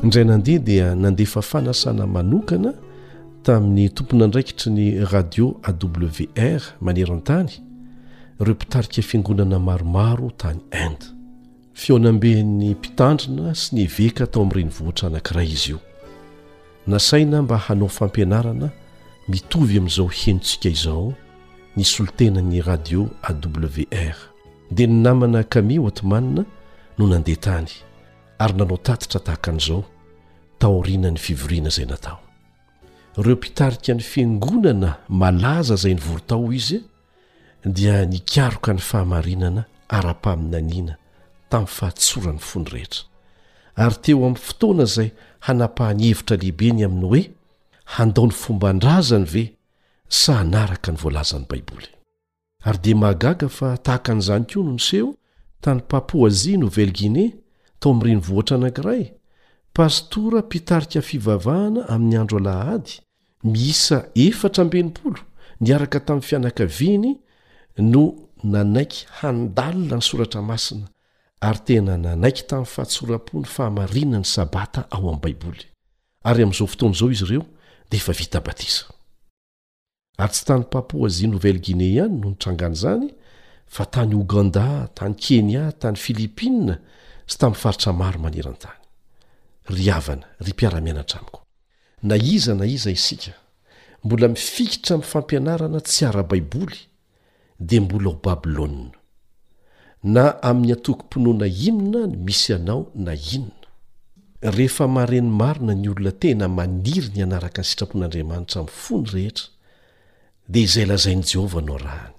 Indray nandeha dia nandefa fanasana manokana tamin'ny tomponandraikitry ny radio AWR maneran-tany ireo mpitarika fiangonana maromaro tany Inde. Fihaonamben'ny mpitandrina sy ny eveka tao amin'ny renivohitra anankiray izy io. Nasaina mba hanao fampianarana mitovy amin'izao henontsika izao ny solontenan'ny radio AWR. Dia ny namana Kami Othman no nandeha tany ary nanao tatitra tahaka an'izao taorianan'ny fivoriana izay natao. Ireo mpitarika ny fiangonana malaza izay nivory tao hoy izy dia nikaroka ny fahamarinana ara-paminaniana tamin'ny fahatsoran'ny fony rehetra ary teo amin'ny fotoana izay hanapahany hevitra lehibe ny amin'ny hoe handao ny fomban-drazany ve sa hanaraka ny voalazan'ny Baiboly. ary dia mahagaga fa tahaka an'izany koa no niseho tany Papouasie Nouvelle-Guinée tao amin'ny renivohitra anankiray, Pastora mpitarika fivavahana amin'ny andro alahady miisa efatra amby enimpolo niaraka tamin'ny fianakaviany no nanaiky handalina ny soratra masina ary tena nanaiky tamin'ny fahatsoram-po ny fahamarinana ny Sabata ao amin'ny Baiboly, ary amin'izao fotoana izao izy ireo dia efa vita batisa. Ary tsy tany Papouasie Nouvelle Guinée ihany no nitrangan'izany fa tany Ouganda, tany Kenya, tany Philippines sy tamin'ny faritra maro maneran-tany. Ry havana, ry mpiara-mianatra amiko, na iza na iza isika, mbola mifikitra amin'ny fampianarana tsy ara-baiboly dia mbola ao Babylona. Na amin'ny antokom-pinoana inona ny misy anao na inona. Rehefa mahare ny marina ny olona tena maniry ny hanaraka ny sitrapon'Andriamanitra amin'ny fony rehetra, dia izay lazain'i Jehovah no arahany,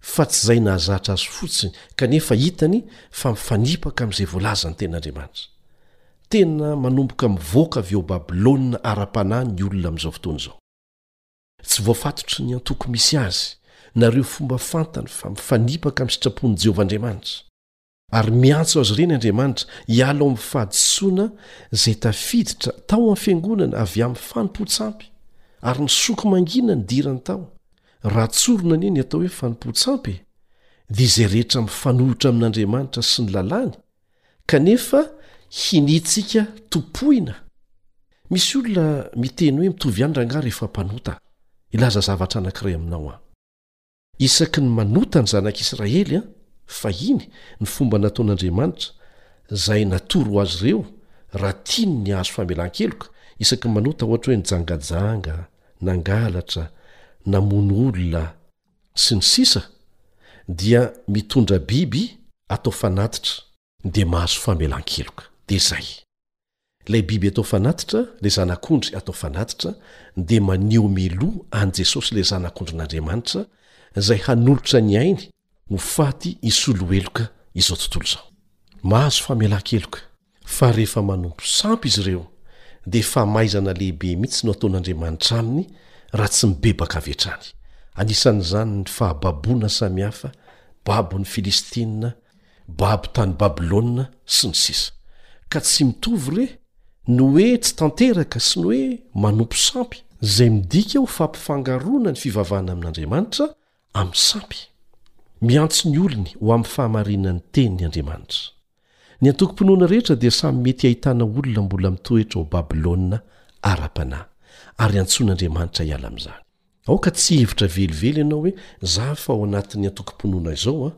fa tsy izay nahazatra azy fotsiny, kanefa hitany fa mifanipaka amin'izay voalazan'ny Tenin'Andriamanitra. Tena manomboka mivoaka avy ao Babylona ara-panahy ny olona amin'izao fotoana izao. Tsy voafatotry ny antoko misy azy na ireo fomba fantany fa mifanipaka amin'ny sitrapon'i Jehovah Andriamanitra, ary miantso azy ireny Andriamanitra hiala ao amin'ny fahadisoana izay tafiditra tao amin'ny fiangonana avy amin'ny fanompoan-tsampy, ary nisoko mangina ny dirany tao. Raha tsorina anie ny atao hoe fanompoan-tsampy e! dia izay rehetra mifanohitra amin'Andriamanitra sy ny lalàny kanefa hiniantsika tompoina misy olona miteny hoe mitovy ihany rangaha rehefa mpanota hilaza zavatra anankiray aminao aho isaky ny manota ny zanak'israely an fahiny ny fomba nataon'andriamanitra zay natoro azy ireo raha tiany ny azo famelan-keloka isaky ny manota ohatra hoe nijangajanga nangalatra namono olona Sy ny sisa Dia mitondra biby atao fanatitra. Dia mahazo famelan-keloka. Dia zay. Ilay biby atao fanatitra, ilay zanak'ondry atao fanatitra, dia maneho mialoha an'i Jesosy ilay Zanak'ondrin'Andriamanitra izay hanolotra ny ainy ho faty hisolo heloka izao tontolo izao. Mahazo famelan-keloka. Fa rehefa manompo sampy izy ireo, dia famaizana lehibe mihitsy no ataon'Andriamanitra aminy raha tsy mibebaka avy hatrany. Anisan'izany ny fahababoana samihafa, babon'ny Filistina, babo tany Babylona, sy ny sisa Ka tsy mitovy re ny hoe tsy tanteraka sy ny hoe manompo sampy, izay midika ho fampifangaroana ny fivavahana amin'Andriamanitra amin'ny sampy. Miantso ny olony ho amin'ny fahamarinan'ny Teniny Andriamanitra. Ny antokom-pinoana rehetra dia samy mety ahitana olona mbola mitoetra ao Babylona ara-panahy, ary antsoin'Andriamanitra hiala amin'izany. Aoka tsy hihevitra velively ianao hoe, Izaho efa ao anatin'ny antokom-pinoana izao,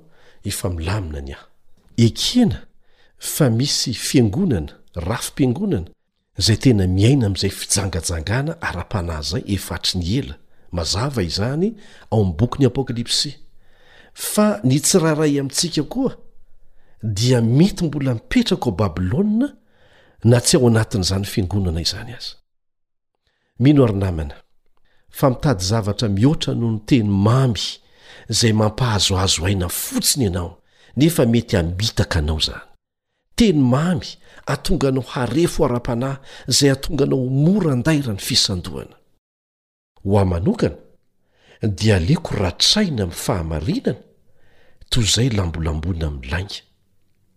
efa milamina ny ahy. Ekena fa misy fiangonana, rafi-piangonana, Zay tena miaina amin'izay fijangajangana ara-panahy zay efa hatry ny ela, mazava izany ao amin'ny bokin'ny Apokalypsy, fa ny tsirairay amintsika koa dia mety mbola mipetraka ao Babylona na tsy ao anatin'izany fiangonana izany aza. Mino aho ry namana, fa mitady zavatra mihoatra noho ny teny mamy zay mampahazoazo aina fotsiny ianao, nefa mety hamitaka anao zany. Teny mamy atonga anao harefo ara-panahy izay atonga anao ho mora andaira ny fisandohana. Ho ahy manokana dia aleoko ratraina amin'ny fahamarinana toy izay lambolamboina amin'ny lainga.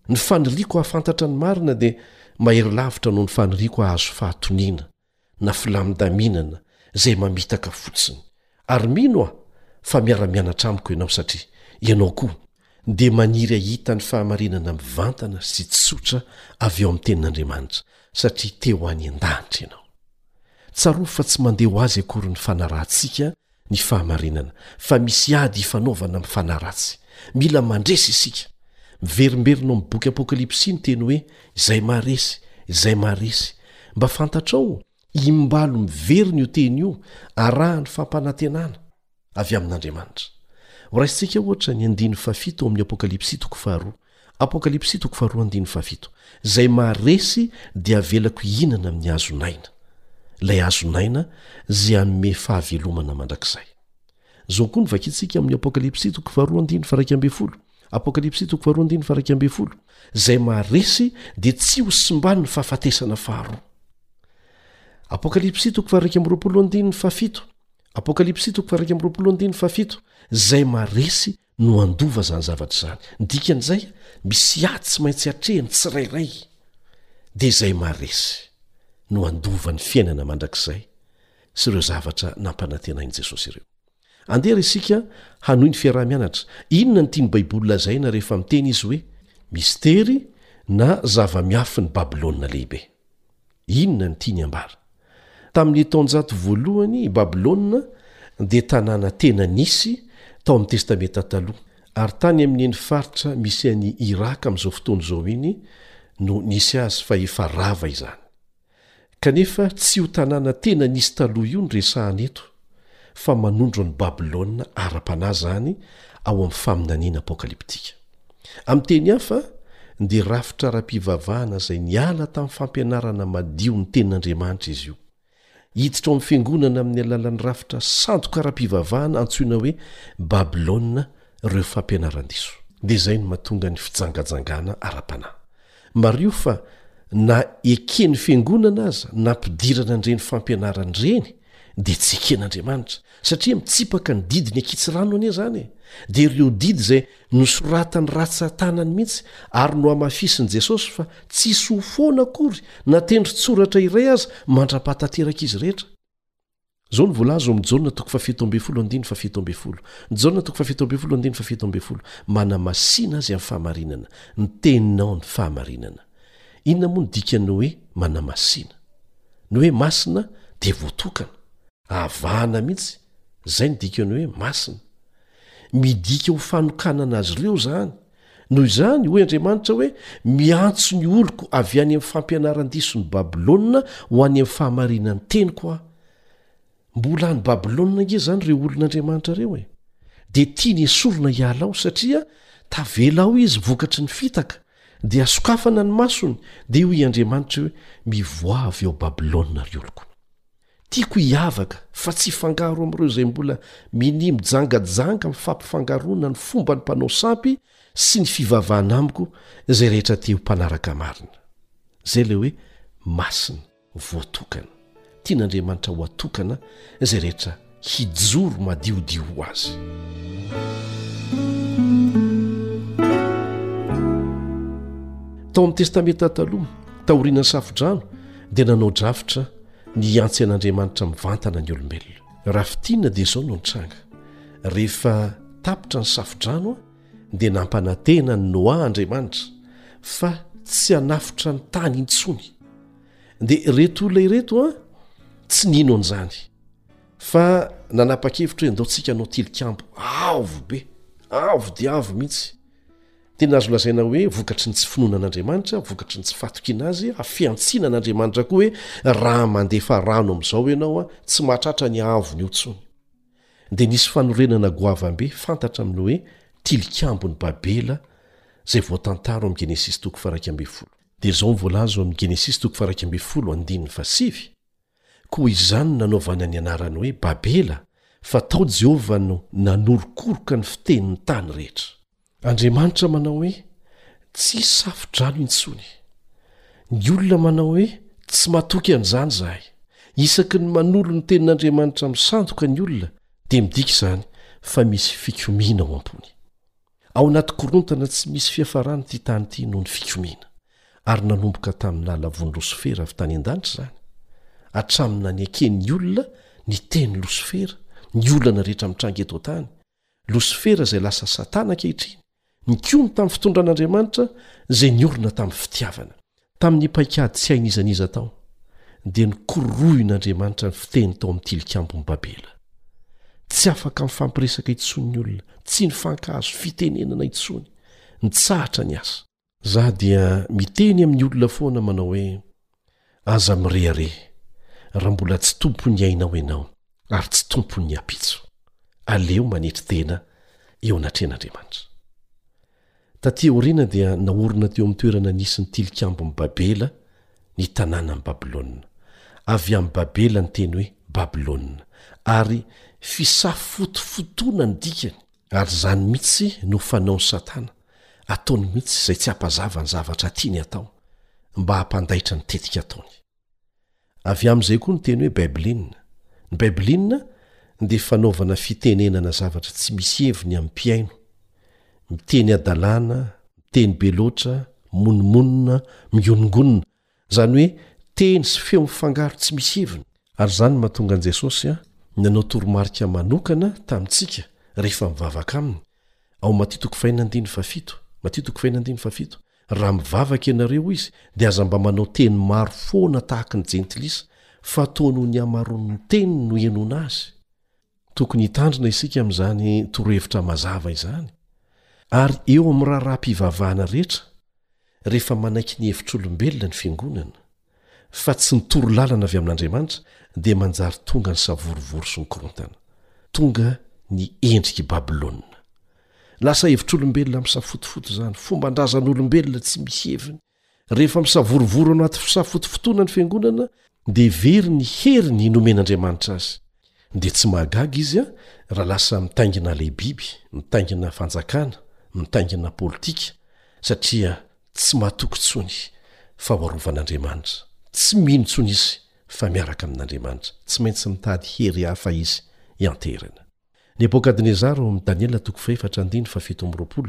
Ny faniriako hahafantatra ny marina dia mahery lavitra noho ny faniriako hahazo fahatoniana na filamindaminana izay mamitaka fotsiny ary mino aho fa miara-mianatra amiko ianao satria ianao koa dia maniry ahita ny fahamarinana mivantana sy tsotra avy eo amin'ny tenin'Andriamanitra satria te ho any an-danitra ianao tsarovy fa tsy mandeha ho azy akory ny fanarahantsika ny fahamarinana fa misy ady hifanaovana amin'ny fanahy ratsy. Mila mandresy isika. Miverimberina ao amin'ny boky Apokalypsy ny teny hoe izay maharesy, izay maharesy. Mba fantatrao, imbalo miverina io teny io arahan'ny fampanantenana avy amin'Andriamanitra. Horaisintsika, ohatra, ny andininy fahafito ao amin'ny Apokalypsy toko faharoa. Izay maharesy dia avelako hihinana amin'ny hazon'aina, ilay hazon'aina izay hanome fahavelomana mandrakizay. Izao koa no vakintsika amin'ny Apokalypsy, Izay maharesy dia tsy hosimban'ny fahafatesana faharoa. Izay maharesy no handova izany zavatra izany. Ny dikan'izay, misy ady tsy maintsy atrehin'ny tsirairay, dia izay maharesy no handova ny fiainana mandrakizay sy ireo zavatra nampanantenain'i Jesosy ireo. Andeha ary isika hanohy ny fiaraha-mianatra. Inona no tian'ny Baiboly lazaina rehefa miteny izy hoe mistery na zava-miafin'i Babylona Lehibe? Inona no tiany hambara? Tamin'ny taonjato voalohany, i Babylona dia tanàna tena nisy tao amin'ny Testamenta Taloha, ary tany amin'iny faritra misy an'i Iràka amin'izao fotoana izao iny no nisy azy fa efa rava izany. Kanefa tsy io tanàna tena nisy taloha io no resahana eto. fa manondro an'i Babylona ara-panahy izany ao amin'ny faminaniana apokalyptika. Amin'ny teny hafa, dia rafitra ara-pivavahana izay niala tamin'ny fampianarana madio ny Tenin'Andriamanitra izy io. Hiditra ao amin'ny fiangonana amin'ny alalan'ny rafitra sandoka ara-pivavahana antsoina hoe Babylona ireo fampianaran-diso. Dia izay no mahatonga ny fijangajangana ara-panahy. Mariho fa na eken'ny fiangonana aza na ampidirana an'ireny fampianarana ireny dia tsy eken'Andriamanitra, satria mitsipaka ny didiny an-kitsirano anie izany e! Dia ireo didy izay nosoratany ratsan-tanany mihitsy ary nohamafisin'i Jesosy fa tsisy ho foana akory na tendron-tsoratra iray aza mandra-pahatanteraka izy rehetra. Izao no voalaza ao amin'ny Jaona toko fahafito ambin'ny folo andininy fahafito ambin'ny folo, Jaona toko fahafito ambin'ny folo andininy fahafito ambin'ny folo, Manamasina azy amin'ny fahamarinana, ny teninao ny fahamarinana. Inona moa no dikan'ny hoe manamasina? Ny hoe masina dia voatokana, avahana mihitsy, izay ny dikan'ny hoe masina. Midika ho fanokanana azy ireo izany. Noho izany, hoy Andriamanitra hoe, Miantso ny oloko avy any amin'ny fampianaran-dison'i Babylona ho any amin'ny fahamarinan'ny teniko aho. Mbola any Babylona ange izany ireo olon'Andriamanitra ireo e! Dia tiany esorina hiala ao satria tavela ao izy vokatry ny fitaka, dia hasokafana ny masony, dia hoy Andriamanitra hoe, Mivoaha avy ao Babylona, ry oloko. Tiako hiavaka, fa tsy hifangaro amin'ireo izay mbola minia mijangajanga amin'ny fampifangaroana ny fomba ny mpanao sampy sy ny fivavahana amiko izay rehetra te ho mpanaraka marina. Izay ilay hoe masina. voatokana. Tian'Andriamanitra ho atokana izay rehetra hijoro madiodio ho Azy. Tao amin'ny Testamenta Taloha, taorian'ny Safodrano, dia nanao drafitra ny hiantsy an'Andriamanitra mivantana ny olombelona. Raha fintinina dia izao no nitranga, Rehefa tapitra ny Safodrano, dia nampanantena ny Noa Andriamanitra fa tsy hanafotra ny tany intsony. Dia ireto olona ireto an, tsy nino an'izany, fa nanapa-kevitra hoe andao tsika hanao tilikambo avo be, avo dia avo mihitsy. Tena azo lazaina hoe vokatry ny tsy finoana an'Andriamanitra, vokatry ny tsy fatokiana azy, hafiantsiana an'Andriamanitra koa hoe raha mandefa rano amin'izao ianao an, tsy mahatratra ny haavony io intsony. dia nisy fanorenana goavambe fantatra amin'ny hoe Tilikambon'i Babela izay voatantara ao amin'ny Genesisy toko faharaika ambin'ny folo. Dia izao no voalaza ao amin'ny Genesisy toko faharaika ambin'ny folo andininy fahasivy, Koa izany no nanaovana ny anarany hoe Babela, fa tao Jehovah no nanorokoroka ny fitenin'ny tany rehetra. Andriamanitra manao hoe, Tsisy safo-drano intsony. Ny olona manao hoe, Tsy matoky an'izany izahay. Isaky ny manolo ny Tenin'Andriamanitra amin'ny sandoka ny olona, dia midika izany fa misy fikomiana ao am-pony. Ao anaty korontana tsy misy fiafarany ity tany ity noho ny fikomiana, ary nanomboka tamin'ny lalavon'i Losifera avy tany an-danitra izany. Hatramin'ny naneken'ny olona ny tenin'i Losifera ny olana rehetra mitranga eto an-tany, Losifera izay lasa Satana ankehitriny, nikomy tamin'ny fitondran'Andriamanitra izay niorina tamin'ny fitiavana. Tamin'ny paikady tsy hain'iza n'iza tao, dia nikororohin'Andriamanitra ny fiteny tao amin'ny Tilikambon'i Babela. Tsy afaka mifampiresaka intsony ny olona, tsy nifankahazo fitenenana intsony. Nitsahatra ny asa. Zah dia miteny amin'ny olona foana manao hoe, aza mirehareha raha mbola tsy tompon'ny ainao ianao ary tsy tompon'ny ampitso. Aleo manetry tena eo anatrehan'Andriamanitra. Taty aoriana dia naorina teo amin'ny toerana nisy ny tilikambon'i Babela ny tanànan'i Babylona. Avy amin'i Babela ny teny hoe Babylona ary fisafotofotoana ny dikany. Ary izany mihitsy no fanaon'i Satana, ataony mihitsy izay tsy hampazava ny zavatra tiany hatao, mba hampandaitra ny tetika ataony. Avy amin'izay koa ny teny hoe Baibolina. Ny Baibolina dia fanaovana fitenenana zavatra tsy misy heviny amin'ny mpihaino, miteny hadalana, miteny be loatra, mimonomonona, mihonongonona, Izany hoe teny sy feo mifangaro tsy misy heviny. Ary izany no mahatonga an'i Jesosy nanao toromarika manokana tamintsika rehefa mivavaka Aminy, ao Matia toko fahina andininy fahafito, Matia toko fahina andininy fahafito, Raha mivavaka ianareo, hoy Izy, dia aza mba manao teny maro foana tahaka ny Jentilisa, fa toa noho ny hamaroan'ny teny no henoina Azy. Tokony hitandrina isika amin'izany torohevitra mazava izany, ary eo amin'ny raharaham-pivavahana rehetra, rehefa manaiky ny hevitr'olombelona ny Fiangonana, fa tsy ny toro lalana avy amin'Andriamanitra, dia manjary tonga ny savorovoro sy ny korontana. Tonga ny endrik'i Babylona. Lasa hevitr'olombelona misafotofoto izany, fomban-drazan'olombelona tsy misy heviny. Rehefa misavorovoro anaty fisafotofotoana ny fiangonana, dia very ny heriny nomen'Andriamanitra azy. Dia tsy mahagaga izy raha lasa mitaingina lehibiby, mitaingina fanjakana, mitaingina politika, satria tsy matoky intsony fa ho arovan'Andriamanitra. Tsy mino intsony izy fa miaraka amin'Andriamanitra. Tsy maintsy mitady hery hafa izy hianteherana. Nebokadnezara ao amin'ny Daniela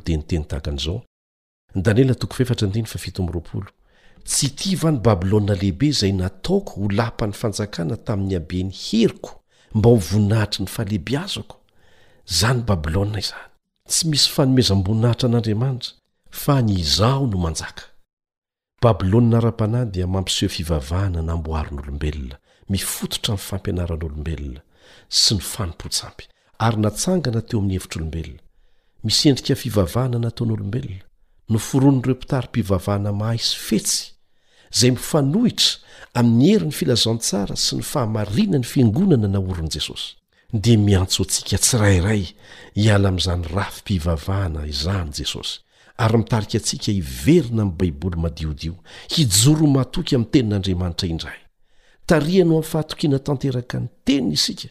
dia niteny tahaka an'izao, Tsy ity va ny Babylona Lehibe izay nataoko ho lapan'ny fanjakana tamin'ny haben'ny heriko mba ho voninahitry ny fahalehibiazako? Izany Babylona izany. Tsy misy fanomezam-boninahitra an'Andriamanitra, fa ny izaho no manjaka. Babylona ara-panahy dia mampiseho fivavahana namboarin'olombelona, mifototra amin'ny fampianaran'olombelona sy ny fanompoan-tsampy, ary natsangana teo amin'ny hevitr'olombelona. Misy endrika fivavahana nataon'olombelona, noforonin'ireo mpitari-pivavahana mahay sy fetsy, izay mifanohitra amin'ny herin'ny filazantsara sy ny fahamarinan'ny Fiangonana naorin'i Jesosy. dia miantso antsika tsirairay hiala amin'izany rafi-pivavahana izany Jesosy, ary mitarika antsika hiverina amin'ny Baiboly madiodio, hijoro matoky amin'ny Tenin'Andriamanitra indray. Tarihany ho amin'ny fahatokiana tanteraka ny Teniny isika,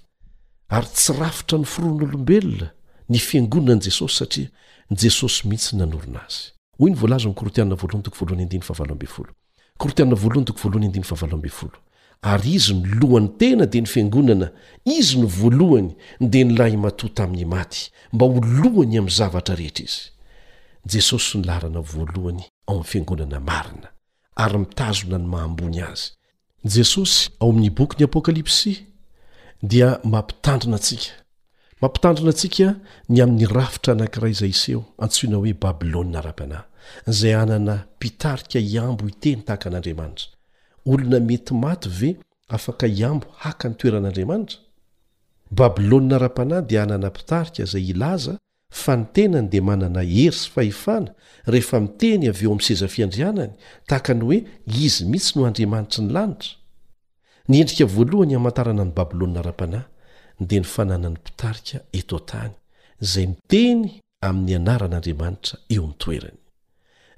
ary tsy rafitra noforon'olombelona ny Fiangonan'i Jesosy satria Jesosy mihitsy no nanorina azy. Hoy ny voalazan'ny Korintiana voalohany toko voalohany andininy fahavalo ambin'ny folo, Korintiana voalohany toko voalohany andininy fahavalo ambin'ny folo Ary izy no lohan'ny tena dia ny fiangonana, izy no voalohany dia ny lahimatoa tamin'ny maty, mba ho lohany amin'ny zavatra rehetra izy. Jesosy no laharana voalohany ao amin'ny fiangonana marina ary mitazona ny maha ambony azy. Jesosy ao amin'ny bokin'ny Apokalypsy dia mampitandrina antsika Mampitandrina antsika ny amin'ny rafitra anankiray izay hiseho, antsoina hoe Babylona ara-panahy, izay hanana mpitarika hihambo hiteny tahaka an'Andriamanitra. Olona mety maty ve afaka hihambo haka ny toeran'Andriamanitra? Babylona ara-panahy dia hanana mpitarika izay hilaza fa ny tenany dia manana hery sy fahefana rehefa miteny avy eo amin'ny seza fiandrianany, tahaka ny hoe izy mihitsy no andriamanitry ny lanitra. Ny endrika voalohany hamantarana an'i Babylona ara-panahy dia ny fananany mpitarika eto an-tany izay miteny amin'ny anaran'Andriamanitra eo amin'ny toerany.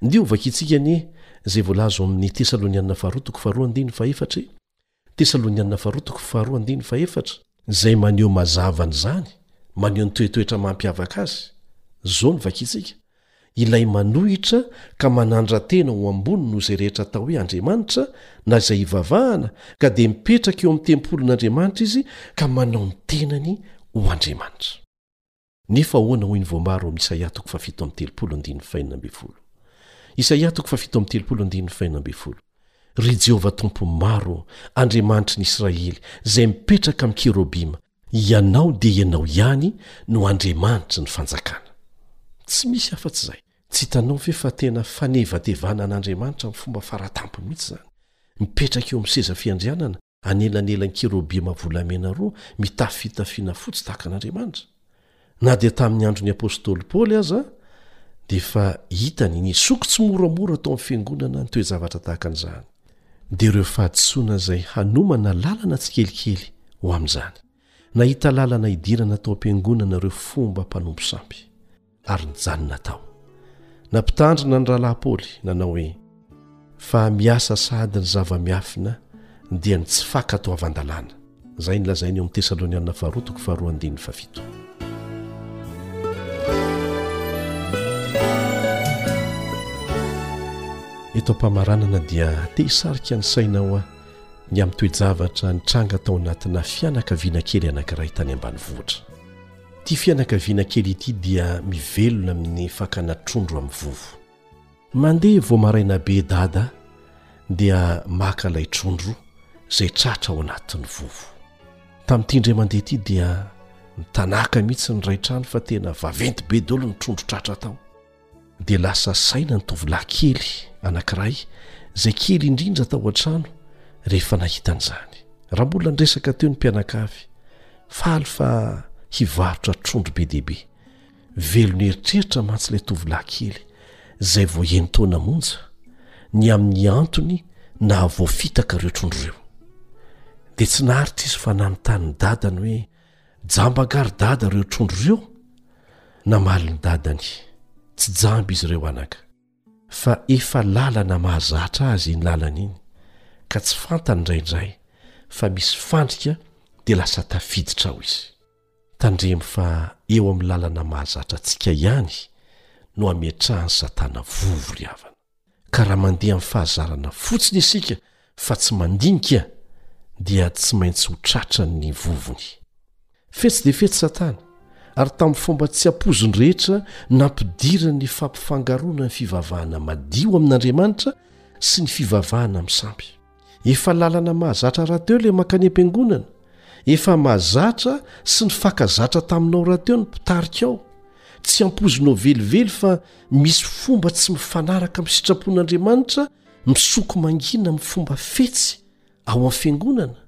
Ndeha hovakintsika anie izay voalaza ao amin'ny Tesalonianina Faharoa toko faharoa andininy fahefatra e Tesalonianina Faharoa toko faharoa andininy fahefatra, izay maneho mazava an'izany, maneho ny toetoetra mampiavaka azy. Izao no vakintsika, Ilay manohitra ka manandra-tena ho ambony noho izay rehetra atao hoe andriamanitra na izay ivavahana ka dia mipetraka eo amin'ny tempolin'Andriamanitra izy ka manao ny tenany ho andriamanitra. Nefa ahoana hoy ny voamaro ao amin'ny Isaia toko fahafito amby telopolo andininy fahenina ambin'ny folo? Isaia toko fahafito amby telopolo andininy fahenina ambin'ny folo, Ry Jehovah Tompo maro, Andriamanitry ny Israely, izay mipetraka amin'ny kerobima, Ianao dia Ianao ihany no Andriamanitry ny fanjakana. Tsy misy afa-tsy izay. Tsy hitanao ve fa tena fanevatevana an'Andriamanitra amin'ny fomba fara-tampony mihitsy izany? Mipetraka eo amin'ny seza fiandrianana, anelanelan'ny kerobima volamena roa, mitafy fitafiana fotsy tahaka an'Andriamanitra. Na dia tamin'ny andron'ny apostoly Paoly aza, dia efa hita ny nisoko tsimoramora tao amin'ny fiangonana ny toe-javatra tahaka an'izany. Dia ireo fahadisoana izay hanomana lalana tsikelikely ho amin'izany. Nahita lalana hidirana tao am-piangonana ireo fomba mpanompo sampy, ary nijanona tao. Nampitandrina ny rahalahy Paoly, nanao hoe, fa miasa sahady ny zava-miafina dia ny tsy fankatoavan-dalàna izay ny lazainy eo amin'ny tesaloniana faharoa toko faharoa andininy fafito eto am-pamaranana dia te hisarika ny saina ao a ny amin'ny toe-javatra ny tranga tao anatina fianakaviana kely anankiray tany ambany vohitra tia fianakaviana kely ity dia mivelona amin'ny fakana trondro amin'ny vovo Mandeha vao maraina be dada dia maka ilay trondro izay tratra ao anatin'ny vovo. Tamin'ity indray mandeha ity dia mitanàka mihitsy ny iray trano fa tena vaventy be daholo ny trondro tratra tao. Dia lasa saina ny tovolahy kely anankiray izay kely indrindra tao an-trano rehefa nahita an'izany. Raha mbola niresaka teo ny mpianakavy, faly fa hivarotra trondro be dia be. Velon' eritreritra mantsy ilay tovolahy kely izay vao enin-taona monja ny amin' ny antony nahavoafitaka ireo trondro ireo. Dia tsy naharitra izy fa nanontany ny dadany hoe, Jamba angaha ry dada ireo trondro ireo? Namaly ny dadany, Tsy jamba izy ireo anaka, fa efa lalana mahazatra azy iny lalana iny, ka tsy fantany indraindray fa misy fandrika dia lasa tafiditra ao izy. Tandremo fa eo amin'ny lalana mahazatra antsika ihany no ametrahan'i Satana vovo ry havana. Ka raha mandeha amin'ny fahazarana fotsiny isika fa tsy mandinika dia tsy maintsy ho tratran'ny vovony. Fetsy dia fetsy Satana ary tamin'ny fomba tsy ampoiziny rehetra nampidirany ny fampifangaroana ny fivavahana madio amin'Andriamanitra sy ny fivavahana amin'ny sampy. efa lalana mahazatra rahateo ilay mankany am-piangonana efa mahazatra sy ny fakazatra taminao rahateo ny mpitarika ao tsy ampoizinao velively fa misy fomba tsy mifanaraka amin'ny sitrapon'andriamanitra misoko mangina amin'ny fomba fetsy ao amin'ny fiangonana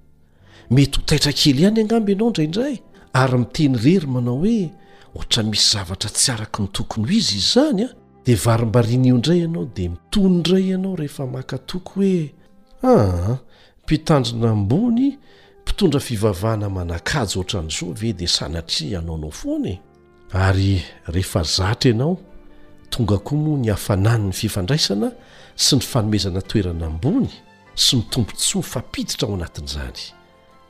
mety ho taitra kely ihany angamby ianao indraindray ary miteny rery manao hoe ohatra misy zavatra tsy araka ny tokony ho izy izany a dia varimbarian'io indray ianao dia mitony indray ianao rehefa maka toko hoe aa mpitandrina ambony mpitondra fivavahana manakajy ohatran'izao ve dia sanatria hanaonao foana e ary rehefa zatra ianao tonga koa moa ny hafanan'ny fifandraisana sy ny fanomezana toerana ambony sy mitombotsoa fapiditra ao anatin'izany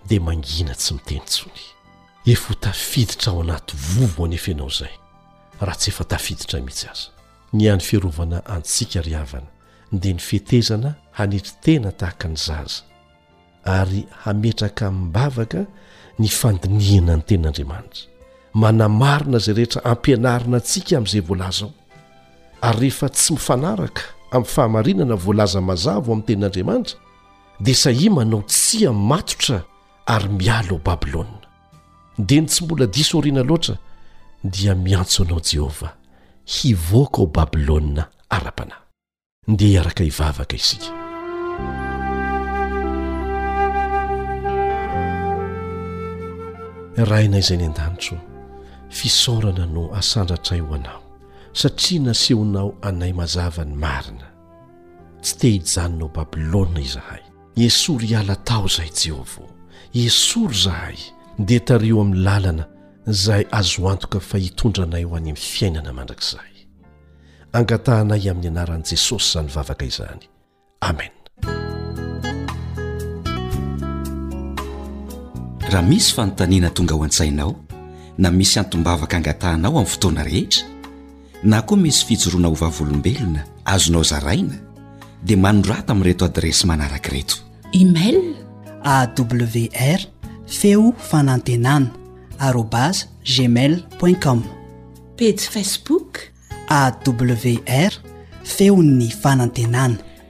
dia mangina tsy miteny tsony efa ho tafiditra ao anaty vovo anefenao izay raha tsy efa tafiditra mihitsy aza. Ny hany fiarovana antsika ry havana dia ny fetezana hanetry tena tahaka ny zaza ary hametraka amim-bavaka ny fandinihana ny tenin'Andriamanitra, manamarina izay rehetra ampianarina antsika amin'izay voalaza ao. Ary rehefa tsy mifanaraka amin'ny fahamarinana voalaza mazava ao amin'ny tenin'Andriamanitra dia sahia manao tsia matotra ary miala ao Babylona. dia ny tsy mbola diso aoriana loatra dia miantso anao jehovah hivoaka ao babylona ara-panahy ndeha hiaraka hivavaka isika rainay izay ny an-danitro fisaorana no asandratray ho anao satria nasehonao anay mazava ny marina tsy te hijanona ao babylona izahay Esory hiala tao izahay Jehovah ô, esory izahay, dia tariho amin'ny lalana izay azo antoka fa hitondra anay ho any amin'ny fiainana mandrakizay. Angatahanay amin'ny anaran'i Jesosy izany vavaka izany. Amen. Raha misy fanontaniana tonga ao an-tsainao na misy antom-bavaka angatahanao amin'ny fotoana rehetra, na koa misy fijoroana ho vavolombelona azonao zaraina, dia manorata amin'ireto adiresy manaraka ireto. Email, awr feo fanantenana arobase gmail point com. Pejy Facebook, awr feon'ny fanantenana.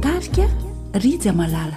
Tarika, Rija Malala.